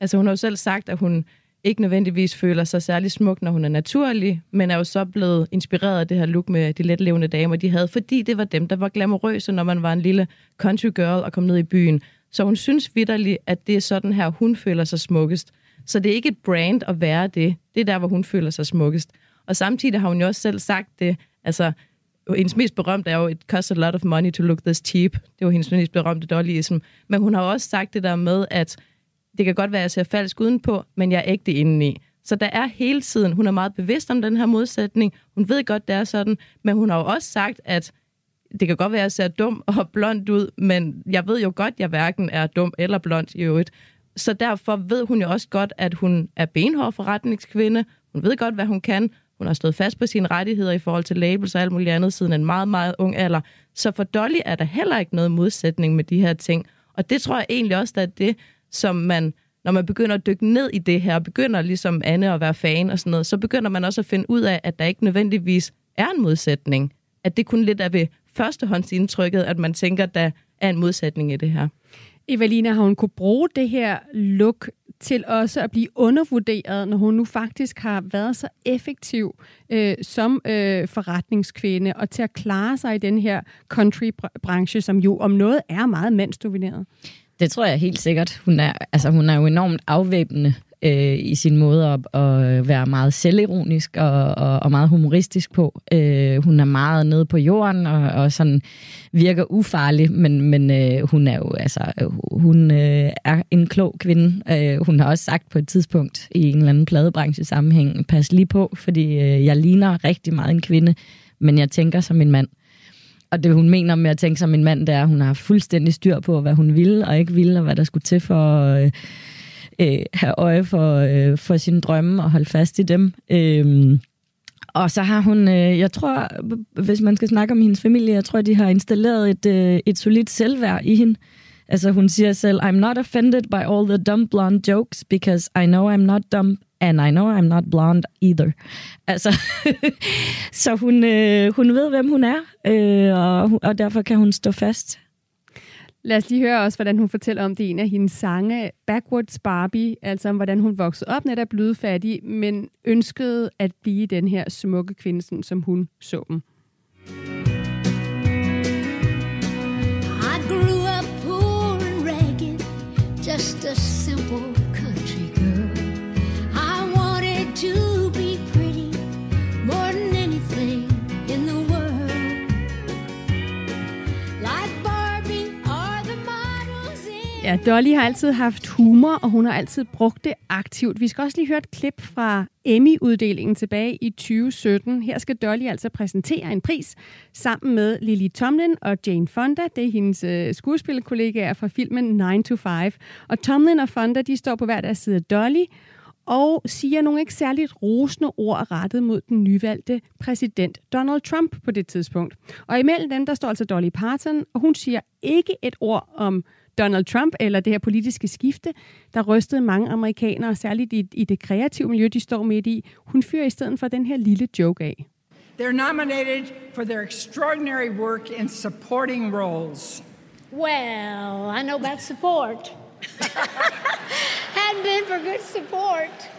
Altså hun har jo selv sagt, at hun ikke nødvendigvis føler sig særlig smuk, når hun er naturlig, men er jo så blevet inspireret af det her look med de letlevende damer, de havde, fordi det var dem, der var glamourøse, når man var en lille country girl og kom ned i byen. Så hun synes vidderligt, at det er sådan her, hun føler sig smukkest. Så det er ikke et brand at være det. Det er der, hvor hun føler sig smukkest. Og samtidig har hun jo også selv sagt det, altså hendes mest berømte er jo, it costs a lot of money to look this cheap. Det var hendes mest berømte dollyism. Men hun har også sagt det der med, at det kan godt være, at jeg ser falsk udenpå, men jeg er ægte indeni. Så der er hele tiden, hun er meget bevidst om den her modsætning. Hun ved godt, det er sådan, men hun har jo også sagt, at det kan godt være, at jeg ser dum (laughs) og blond ud, men jeg ved jo godt, at jeg hverken er dum eller blond i øvrigt. Så derfor ved hun jo også godt, at hun er benhård forretningskvinde. Hun ved godt, hvad hun kan. Hun har stået fast på sine rettigheder i forhold til labels og alt muligt andet siden en meget, meget ung alder. Så for Dolly er der heller ikke noget modsætning med de her ting. Og det tror jeg egentlig også, at det, som man, når man begynder at dykke ned i det her, og begynder ligesom Anne at være fan og sådan noget, så begynder man også at finde ud af, at der ikke nødvendigvis er en modsætning. At det kun lidt er ved førstehåndsindtrykket, at man tænker, at der er en modsætning i det her. Evalina, har hun kunne bruge det her look til også at blive undervurderet, når hun nu faktisk har været så effektiv øh, som øh, forretningskvinde, og til at klare sig i den her country-branche, som jo om noget er meget mandsdomineret? Det tror jeg helt sikkert. Hun er, altså, hun er jo enormt afvæbnende øh, i sin måde at, at være meget selvironisk og, og, og meget humoristisk på. Øh, hun er meget nede på jorden og, og sådan virker ufarlig, men, men øh, hun er jo altså hun øh, er en klog kvinde. Øh, hun har også sagt på et tidspunkt i en eller anden pladebranche sammenhæng, pas lige på, fordi øh, jeg ligner rigtig meget en kvinde, men jeg tænker som en mand. Og det, hun mener med at tænke som en mand, det er, at hun har fuldstændig styr på, hvad hun ville og ikke ville, og hvad der skulle til for øh, øh, have øje for, øh, for sine drømme og holde fast i dem. Øh, og så har hun, øh, jeg tror, hvis man skal snakke om hendes familie, jeg tror, de har installeret et, øh, et solidt selvværd i hende. Altså hun siger selv, I'm not offended by all the dumb blonde jokes, because I know I'm not dumb, and I know I'm not blonde either. Altså, (laughs) så hun, øh, hun ved, hvem hun er, øh, og, og derfor kan hun stå fast. Lad os lige høre også, hvordan hun fortæller om det en af hendes sange, Backwards Barbie, altså om hvordan hun voksede op netop blevet fattig, men ønskede at blive den her smukke kvinde, som hun så dem. I grew Ja, Dolly har altid haft humor, og hun har altid brugt det aktivt. Vi skal også lige høre et klip fra Emmy-uddelingen tilbage i 2017. Her skal Dolly altså præsentere en pris sammen med Lily Tomlin og Jane Fonda. Det er hendes øh, skuespillerkollegaer fra filmen 9 to 5. Og Tomlin og Fonda, de står på hver deres side af Dolly, og siger nogle ikke særligt rosende ord rettet mod den nyvalgte præsident Donald Trump på det tidspunkt. Og imellem dem, der står altså Dolly Parton, og hun siger ikke et ord om Donald Trump eller det her politiske skifte, der rystede mange amerikanere, særligt i, i det kreative miljø, de står midt i. Hun fyrer i stedet for den her lille joke af. They're nominated for their extraordinary work in supporting roles. Well, I know about support. (laughs) Hadn't been for good support.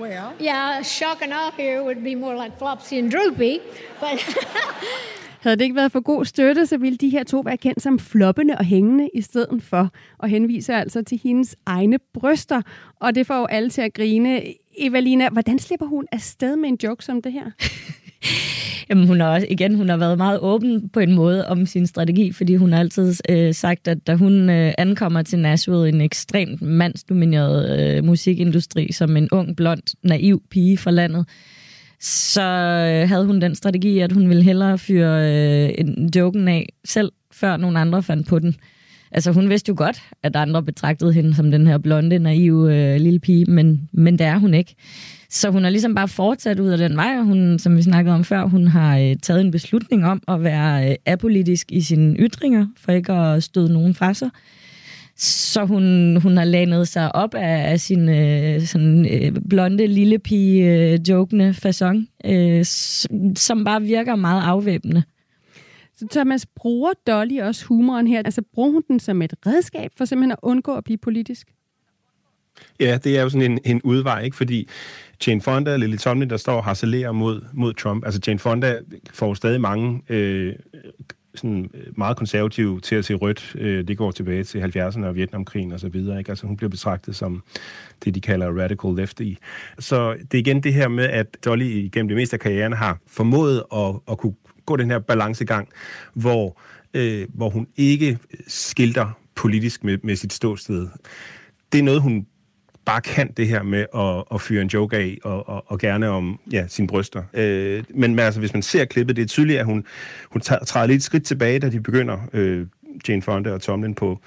Well, Yeah, shock and awe here would be more like Flopsy and Droopy, but (laughs) Havde det ikke været for god støtte, så ville de her to være kendt som floppende og hængende i stedet for, og henviser altså til hendes egne bryster. Og det får jo alle til at grine. Evalina, hvordan slipper hun afsted med en joke som det her? (laughs) Jamen, hun har også, igen, hun har været meget åben på en måde om sin strategi, fordi hun har altid øh, sagt, at da hun øh, ankommer til Nashville, en ekstremt mandsdomineret øh, musikindustri, som en ung, blond, naiv pige fra landet, så øh, havde hun den strategi, at hun ville hellere fyre øh, en joken af selv, før nogle andre fandt på den. Altså, hun vidste jo godt, at andre betragtede hende som den her blonde, naive øh, lille pige, men, men det er hun ikke. Så hun har ligesom bare fortsat ud af den vej, og hun, som vi snakkede om før, hun har øh, taget en beslutning om at være øh, apolitisk i sine ytringer, for ikke at støde nogen fra sig. Så hun, hun har lænet sig op af, af sin øh, sådan, øh, blonde, lille pige, øh, jokende façon, øh, som bare virker meget afvæbnende. Så Thomas, bruger Dolly også humoren her? Altså bruger hun den som et redskab for simpelthen at undgå at blive politisk? Ja, det er jo sådan en, en udvej, ikke? fordi Jane Fonda og Lily Tomlin, der står og harcelerer mod, mod Trump. Altså Jane Fonda får stadig mange øh, sådan øh, meget konservativ til at se rødt. Øh, det går tilbage til 70'erne og Vietnamkrigen og så videre. Ikke? Altså hun bliver betragtet som det, de kalder radical lefty. Så det er igen det her med, at Dolly gennem det meste af karrieren har formået at, at kunne gå den her balancegang, hvor, øh, hvor hun ikke skilter politisk med, med sit ståsted. Det er noget, hun bare kan det her med at, at fyre en joke af, og, og, og gerne om ja, sine bryster. Øh, men, men altså, hvis man ser klippet, det er tydeligt, at hun, hun træder lidt skridt tilbage, da de begynder, øh, Jane Fonda og Tomlin, på,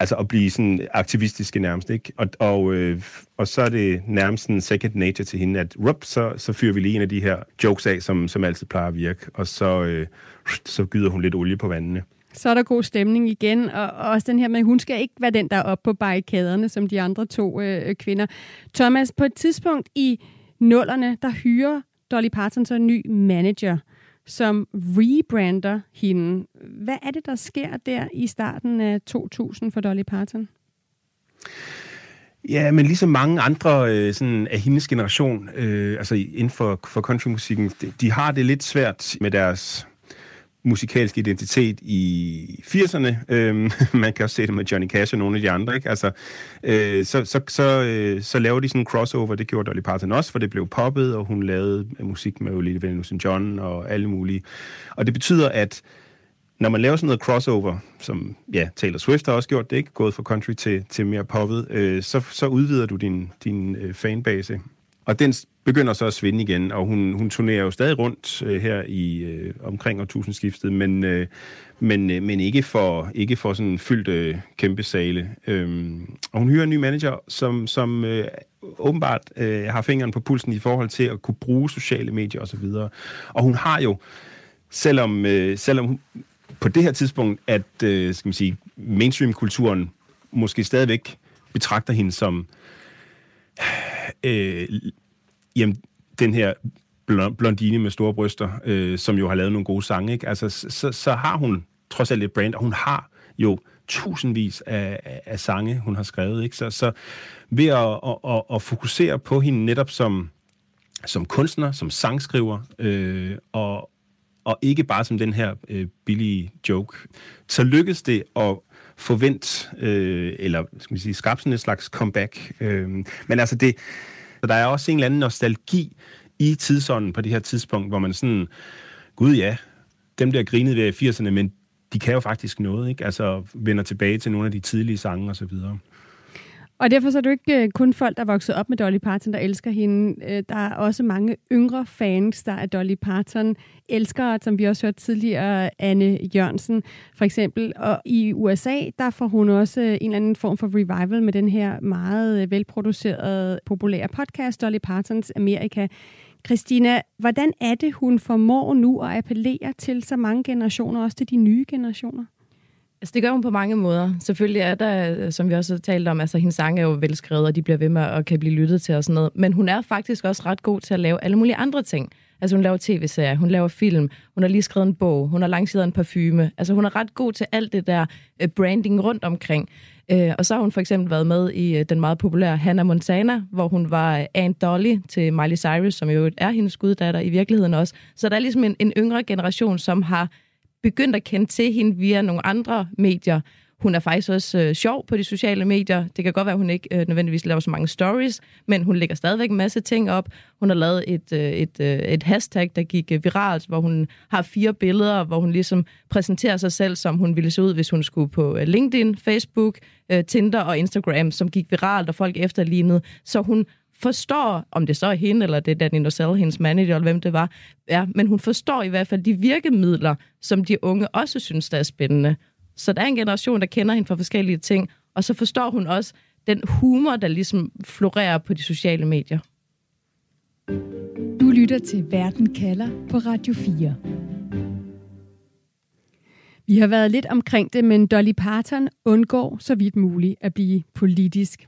altså at blive sådan aktivistiske nærmest, ikke? Og, og, øh, og så er det nærmest en second nature til hende, at rup, så, så fyrer vi lige en af de her jokes af, som, som altid plejer at virke, og så, øh, så gyder hun lidt olie på vandene. Så er der god stemning igen, og også den her med, at hun skal ikke være den, der er oppe på barrikaderne, som de andre to øh, kvinder. Thomas, på et tidspunkt i nullerne, der hyrer Dolly Parton så en ny manager, som rebrander hende. Hvad er det, der sker der i starten af 2000 for Dolly Parton? Ja, men ligesom mange andre øh, sådan af hendes generation, øh, altså inden for, for countrymusikken, de, de har det lidt svært med deres musikalsk identitet i 80'erne. Øhm, (laughs) man kan også se det med Johnny Cash og nogle af de andre. Ikke? Altså, øh, så, så, så, øh, så laver de sådan en crossover. Det gjorde Dolly Parton også, for det blev poppet, og hun lavede musik med Olivia Newton-John og alle mulige. Og det betyder, at når man laver sådan noget crossover, som ja, Taylor Swift har også gjort det, ikke? gået fra country til, til mere poppet, øh, så, så udvider du din, din øh, fanbase. Og den begynder så at svinde igen, og hun, hun turnerer jo stadig rundt øh, her i øh, omkring årtusindskiftet, men, øh, men, øh, men ikke for, ikke for sådan fyldt øh, kæmpe sale. Øhm, og hun hyrer en ny manager, som, som øh, åbenbart øh, har fingeren på pulsen i forhold til at kunne bruge sociale medier osv. Og, og hun har jo, selvom, øh, selvom hun, på det her tidspunkt, at øh, skal man sige, mainstream-kulturen måske stadigvæk betragter hende som øh, jamen, den her blondine med store bryster, øh, som jo har lavet nogle gode sange, ikke? Altså, så, så har hun trods alt et brand, og hun har jo tusindvis af, af, af sange, hun har skrevet, ikke? Så, så ved at, at, at, at fokusere på hende netop som, som kunstner, som sangskriver, øh, og, og ikke bare som den her øh, billige joke, så lykkedes det at forvent, øh, eller skal man sige, skabe sådan et slags comeback. Øh, men altså det, så der er også en eller anden nostalgi i tidsånden på det her tidspunkt, hvor man sådan, gud ja, dem der grinede ved i 80'erne, men de kan jo faktisk noget, ikke? Altså vender tilbage til nogle af de tidlige sange og så videre. Og derfor så er det jo ikke øh, kun folk, der er vokset op med Dolly Parton, der elsker hende. Øh, der er også mange yngre fans, der er Dolly Parton. Elsker, som vi også hørte tidligere, Anne Jørgensen for eksempel. Og i USA, der får hun også øh, en eller anden form for revival med den her meget velproducerede, populære podcast, Dolly Partons Amerika. Christina, hvordan er det, hun formår nu at appellere til så mange generationer, også til de nye generationer? Altså, det gør hun på mange måder. Selvfølgelig er der, øh, som vi også har talt om, altså hendes sange er jo velskrevet, og de bliver ved med at kan blive lyttet til og sådan noget. Men hun er faktisk også ret god til at lave alle mulige andre ting. Altså hun laver tv-serier, hun laver film, hun har lige skrevet en bog, hun har lanceret en parfume. Altså hun er ret god til alt det der øh, branding rundt omkring. Øh, og så har hun for eksempel været med i den meget populære Hannah Montana, hvor hun var Aunt Dolly til Miley Cyrus, som jo er hendes guddatter i virkeligheden også. Så der er ligesom en, en yngre generation, som har begyndt at kende til hende via nogle andre medier. Hun er faktisk også øh, sjov på de sociale medier. Det kan godt være, at hun ikke øh, nødvendigvis laver så mange stories, men hun lægger stadigvæk en masse ting op. Hun har lavet et, øh, et, øh, et hashtag, der gik øh, viralt, hvor hun har fire billeder, hvor hun ligesom præsenterer sig selv, som hun ville se ud, hvis hun skulle på øh, LinkedIn, Facebook, øh, Tinder og Instagram, som gik viralt, og folk efterlignede. Så hun forstår, om det så er hende, eller det er Danny Nocell, hendes manager, eller hvem det var, ja, men hun forstår i hvert fald de virkemidler, som de unge også synes, der er spændende. Så der er en generation, der kender hende for forskellige ting, og så forstår hun også den humor, der ligesom florerer på de sociale medier. Du lytter til Verden kalder på Radio 4. Vi har været lidt omkring det, men Dolly Parton undgår så vidt muligt at blive politisk.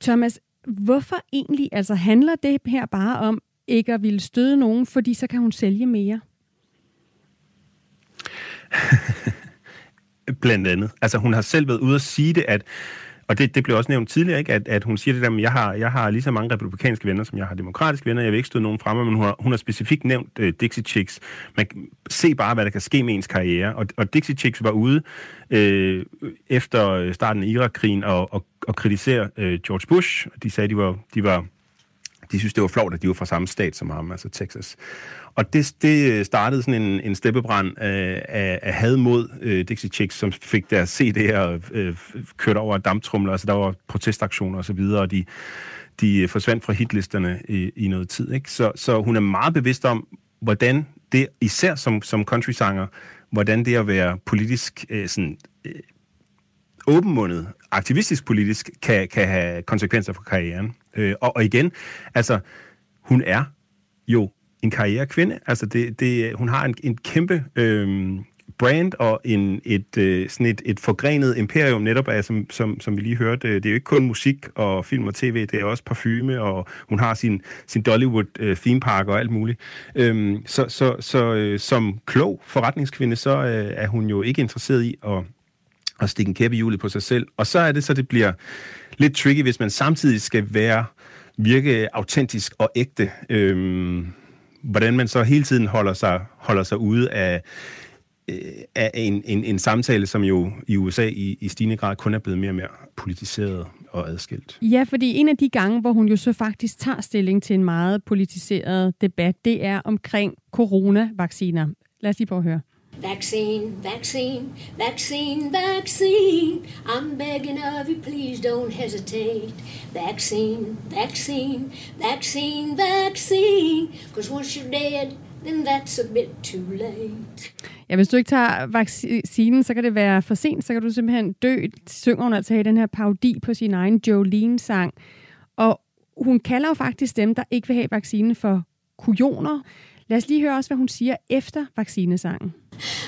Thomas, hvorfor egentlig? Altså handler det her bare om ikke at ville støde nogen, fordi så kan hun sælge mere? (laughs) Blandt andet. Altså hun har selv været ude at sige det, at og det, det blev også nævnt tidligere, ikke? At, at hun siger det der, at jeg har, jeg har lige så mange republikanske venner, som jeg har demokratiske venner. Jeg vil ikke stå nogen fremme, men hun har, hun har specifikt nævnt uh, Dixie Chicks. Man se bare, hvad der kan ske med ens karriere. Og, og Dixie Chicks var ude øh, efter starten af Irak-krigen og, og, og kritisere øh, George Bush. De sagde, de var, de var de synes, det var flot, at de var fra samme stat som ham, altså Texas. Og det, det øh, startede sådan en, en steppebrand af, af, af had mod øh, Dixie Chicks, som fik deres CD'er øh, kørt over damptrumler, altså der var protestaktioner osv., og, og de, de øh, forsvandt fra hitlisterne i, i noget tid. Ikke? Så, så hun er meget bevidst om, hvordan det, især som, som country-sanger, hvordan det at være politisk øh, sådan, øh, åbenmundet, aktivistisk politisk, kan, kan have konsekvenser for karrieren. Øh, og, og igen, altså, hun er jo en karrierekvinde. Altså, det, det, hun har en, en kæmpe øh, brand og en, et, øh, sådan et, et forgrenet imperium netop af, som, som, som vi lige hørte. Øh, det er jo ikke kun musik og film og tv, det er også parfume, og hun har sin, sin Dollywood øh, theme park og alt muligt. Øhm, så så, så øh, som klog forretningskvinde, så øh, er hun jo ikke interesseret i at, at stikke en kæppe i hjulet på sig selv. Og så er det så, det bliver lidt tricky, hvis man samtidig skal være virke autentisk og ægte. Øhm, hvordan man så hele tiden holder sig, holder sig ude af, øh, af en, en, en samtale, som jo i USA i, i stigende grad kun er blevet mere og mere politiseret og adskilt. Ja, fordi en af de gange, hvor hun jo så faktisk tager stilling til en meget politiseret debat, det er omkring coronavacciner. Lad os lige prøve at høre. Vaccine, vaccine, vaccine, vaccine. I'm begging of you, please don't hesitate. Vaccine, vaccine, vaccine, vaccine. Because once you're dead, then that's a bit too late. Ja, hvis du ikke tager vaccinen, så kan det være for sent, så kan du simpelthen dø. Synger hun altså i den her parodi på sin egen Jolene-sang. Og hun kalder jo faktisk dem, der ikke vil have vaccinen for kujoner. Lad os lige høre også, hvad hun siger efter vaccinesangen.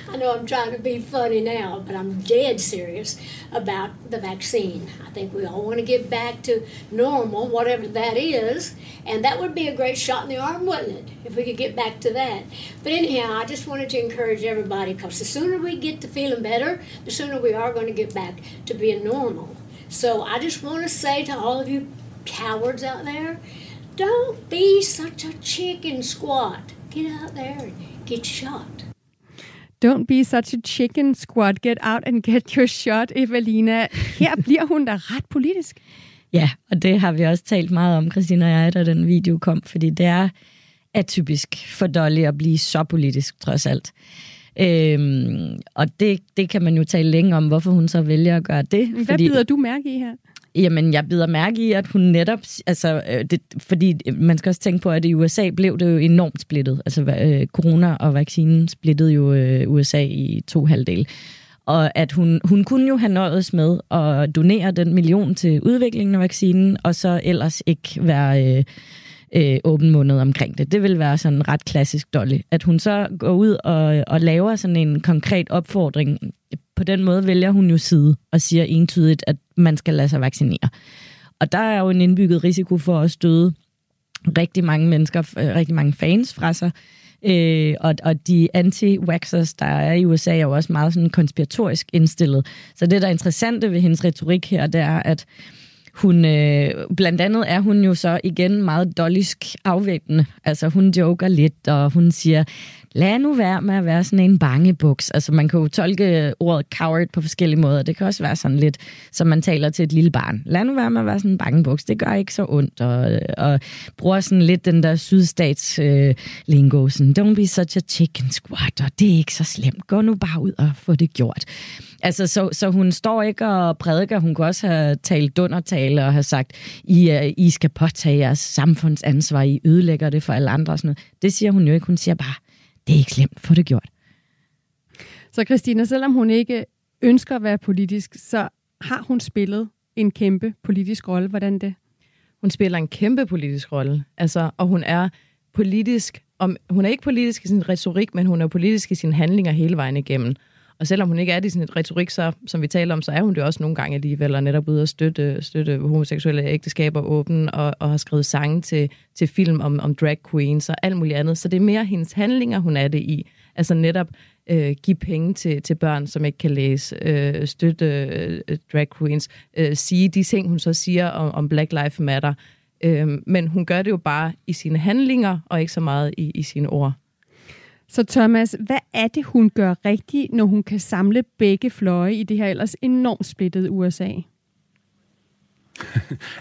I know I'm trying to be funny now, but I'm dead serious about the vaccine. I think we all want to get back to normal, whatever that is, and that would be a great shot in the arm, wouldn't it, if we could get back to that. But anyhow, I just wanted to encourage everybody because the sooner we get to feeling better, the sooner we are going to get back to being normal. So I just want to say to all of you cowards out there, don't be such a chicken squat. Get out there and get shot. Don't be such a chicken squat. Get out and get your shot, Evelina. Her (laughs) bliver hun da ret politisk. Ja, og det har vi også talt meget om, Christina og jeg, da den video kom, fordi det er atypisk for Dolly at blive så politisk, trods alt. Øhm, og det, det kan man jo tale længe om, hvorfor hun så vælger at gøre det. Hvad fordi, bider du mærke i her? Jamen, jeg bider mærke i, at hun netop... Altså, øh, det, fordi øh, man skal også tænke på, at i USA blev det jo enormt splittet. Altså, øh, corona og vaccinen splittede jo øh, USA i to halvdele. Og at hun, hun kunne jo have nøjes med at donere den million til udviklingen af vaccinen, og så ellers ikke være... Øh, øh, åbenmundet omkring det. Det vil være sådan ret klassisk Dolly. At hun så går ud og, og laver sådan en konkret opfordring. På den måde vælger hun jo side og siger entydigt, at man skal lade sig vaccinere. Og der er jo en indbygget risiko for at støde rigtig mange mennesker, øh, rigtig mange fans fra sig. Øh, og, og de anti-waxers, der er i USA, er jo også meget sådan konspiratorisk indstillet. Så det, der er interessante ved hendes retorik her, det er, at hun, øh, blandt andet er hun jo så igen meget dollisk afvæbnende. Altså hun joker lidt, og hun siger, lad nu være med at være sådan en bangebuks. Altså man kan jo tolke ordet coward på forskellige måder. Det kan også være sådan lidt, som man taler til et lille barn. Lad nu være med at være sådan en bangebuks. Det gør ikke så ondt. Og, og bruger sådan lidt den der sydstats øh, lingo. Sådan, don't be such a chicken squat. Og det er ikke så slemt. Gå nu bare ud og få det gjort. Altså, så, så hun står ikke og prædiker. Hun kunne også have talt dundertale og have sagt, I, uh, I skal påtage jeres samfundsansvar. I ødelægger det for alle andre. Og sådan noget. Det siger hun jo ikke. Hun siger bare, det er ikke slemt. Få det gjort. Så Christina, selvom hun ikke ønsker at være politisk, så har hun spillet en kæmpe politisk rolle. Hvordan det? Hun spiller en kæmpe politisk rolle. Altså, og hun er politisk, om, hun er ikke politisk i sin retorik, men hun er politisk i sine handlinger hele vejen igennem. Og selvom hun ikke er det i sin retorik, så, som vi taler om, så er hun det også nogle gange alligevel, og netop ude at støtte, støtte homoseksuelle ægteskaber åben, og, og har skrevet sange til, til film om, om drag queens og alt muligt andet. Så det er mere hendes handlinger, hun er det i. Altså netop øh, give penge til, til børn, som ikke kan læse, øh, støtte øh, drag queens, øh, sige de ting, hun så siger om, om Black Lives Matter. Øh, men hun gør det jo bare i sine handlinger, og ikke så meget i, i sine ord. Så Thomas, hvad er det, hun gør rigtigt, når hun kan samle begge fløje i det her ellers enormt splittede USA? (laughs)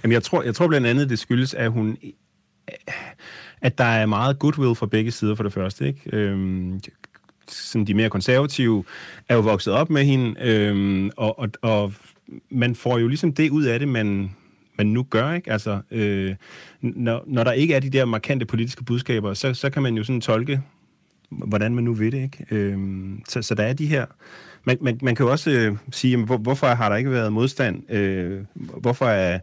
Jamen, jeg tror, jeg tror blandt andet, det skyldes, at hun at der er meget goodwill fra begge sider for det første. Ikke? Øhm, sådan de mere konservative er jo vokset op med hende, øhm, og, og, og man får jo ligesom det ud af det, man, man nu gør, ikke? Altså, øh, når, når der ikke er de der markante politiske budskaber, så, så kan man jo sådan tolke, hvordan man nu ved det, ikke? Øhm, så, så der er de her... Man, man, man kan jo også øh, sige, jamen, hvor, hvorfor har der ikke været modstand? Øh, hvorfor er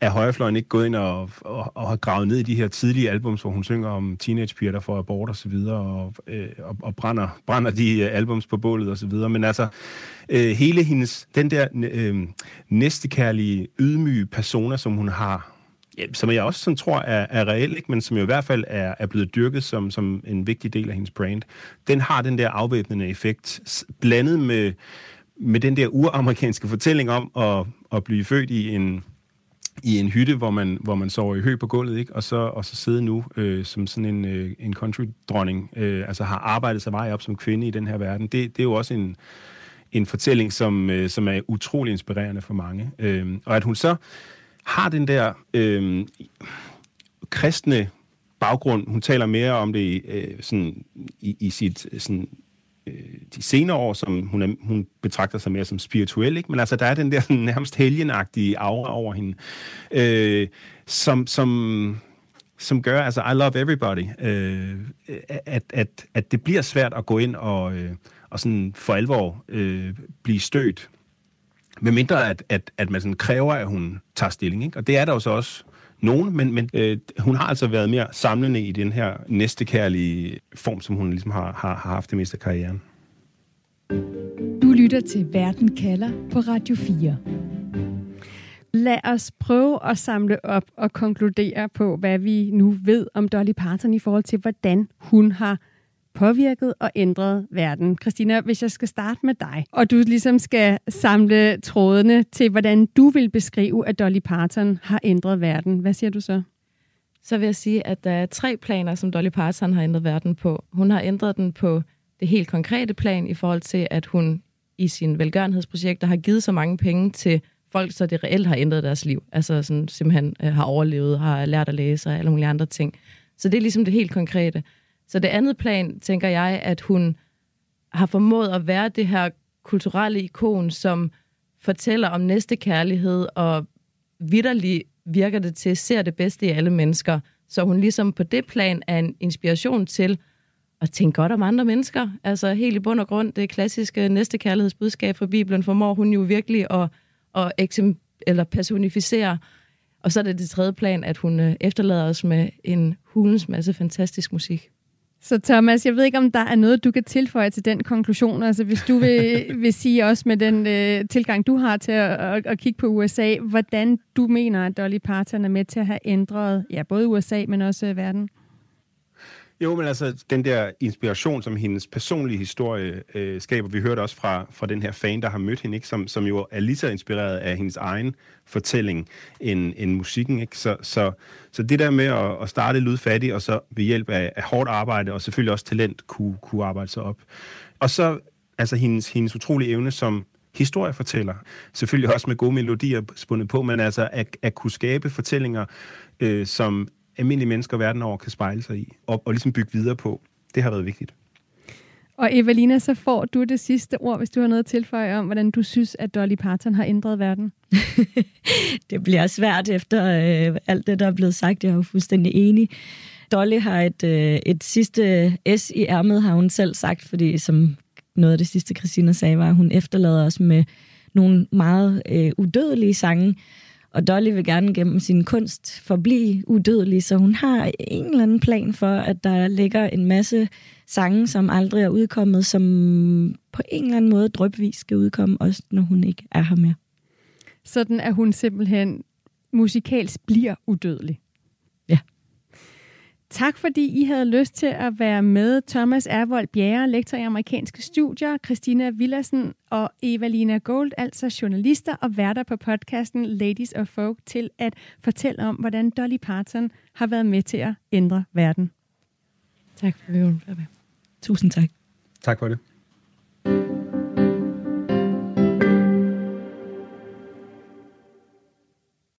er højrefløjen ikke gået ind og, og, og har gravet ned i de her tidlige albums, hvor hun synger om teenagepiger, der får abort og så videre, og, øh, og, og brænder, brænder de øh, albums på bålet og så videre. Men altså, øh, hele hendes, den der øh, næstekærlige, ydmyge persona, som hun har, ja, som jeg også sådan tror er, er reel, ikke? men som jo i hvert fald er, er blevet dyrket som, som en vigtig del af hendes brand, den har den der afvæbnende effekt, blandet med, med den der uramerikanske fortælling om at, at blive født i en i en hytte, hvor man, hvor man sover i hø på gulvet, ikke? Og, så, og så sidde nu øh, som sådan en, øh, en country-dronning, øh, altså har arbejdet sig vej op som kvinde i den her verden. Det, det er jo også en, en fortælling, som, øh, som er utrolig inspirerende for mange. Øh, og at hun så har den der øh, kristne baggrund, hun taler mere om det øh, sådan, i, i sit sådan, øh, de senere år, som hun, er, hun betragter sig mere som spirituel, ikke? men altså der er den der sådan, nærmest helgenagtige aura over hende, øh, som, som, som gør, altså I love everybody, øh, at, at, at det bliver svært at gå ind og, øh, og sådan for alvor øh, blive stødt, med mindre at, at, at man sådan kræver, at hun tager stilling. Ikke? Og det er der jo så også nogen, men, men øh, hun har altså været mere samlende i den her næstekærlige form, som hun ligesom har, har, har haft det meste af karrieren. Du lytter til Verden kalder på Radio 4. Lad os prøve at samle op og konkludere på, hvad vi nu ved om Dolly Parton i forhold til, hvordan hun har påvirket og ændret verden. Christina, hvis jeg skal starte med dig, og du ligesom skal samle trådene til, hvordan du vil beskrive, at Dolly Parton har ændret verden. Hvad siger du så? Så vil jeg sige, at der er tre planer, som Dolly Parton har ændret verden på. Hun har ændret den på det helt konkrete plan i forhold til, at hun i sine velgørenhedsprojekter har givet så mange penge til folk, så det reelt har ændret deres liv. Altså sådan, simpelthen øh, har overlevet, har lært at læse og alle mulige andre ting. Så det er ligesom det helt konkrete. Så det andet plan, tænker jeg, at hun har formået at være det her kulturelle ikon, som fortæller om næste kærlighed, og vidderligt virker det til, ser det bedste i alle mennesker. Så hun ligesom på det plan er en inspiration til at tænke godt om andre mennesker. Altså helt i bund og grund, det klassiske næste kærlighedsbudskab fra Bibelen, formår hun jo virkelig at, at eksem, eller personificere. Og så er det det tredje plan, at hun øh, efterlader os med en hulens masse fantastisk musik. Så Thomas, jeg ved ikke, om der er noget, du kan tilføje til den konklusion. Altså hvis du vil, (laughs) vil sige også med den øh, tilgang, du har til at, at, at kigge på USA, hvordan du mener, at Dolly Parton er med til at have ændret ja, både USA, men også øh, verden? Jo, men altså, den der inspiration, som hendes personlige historie øh, skaber, vi hørte også fra, fra den her fan, der har mødt hende, ikke? Som, som jo er lige så inspireret af hendes egen fortælling end, end musikken. Ikke? Så, så, så det der med at, at starte lydfattig, og så ved hjælp af, af hårdt arbejde, og selvfølgelig også talent, kunne, kunne arbejde sig op. Og så altså hendes, hendes utrolige evne som historiefortæller, selvfølgelig også med gode melodier spundet på, men altså at, at kunne skabe fortællinger, øh, som almindelige mennesker verden over kan spejle sig i, og, og ligesom bygge videre på. Det har været vigtigt. Og Evelina, så får du det sidste ord, hvis du har noget at tilføje om, hvordan du synes, at Dolly Parton har ændret verden. (laughs) det bliver svært efter øh, alt det, der er blevet sagt. Jeg er jo fuldstændig enig. Dolly har et, øh, et sidste S i ærmet, har hun selv sagt, fordi som noget af det sidste, Christina sagde, var, at hun efterlader os med nogle meget øh, udødelige sange, og Dolly vil gerne gennem sin kunst forblive udødelig, så hun har en eller anden plan for, at der ligger en masse sange, som aldrig er udkommet, som på en eller anden måde drøbvis skal udkomme, også når hun ikke er her mere. Sådan at hun simpelthen musikalsk bliver udødelig. Tak fordi I havde lyst til at være med. Thomas Ervold Bjerre, lektor i amerikanske studier, Christina Villersen og Evalina Gold, altså journalister og værter på podcasten Ladies of Folk, til at fortælle om, hvordan Dolly Parton har været med til at ændre verden. Tak for det. Tusind tak. Tak for det.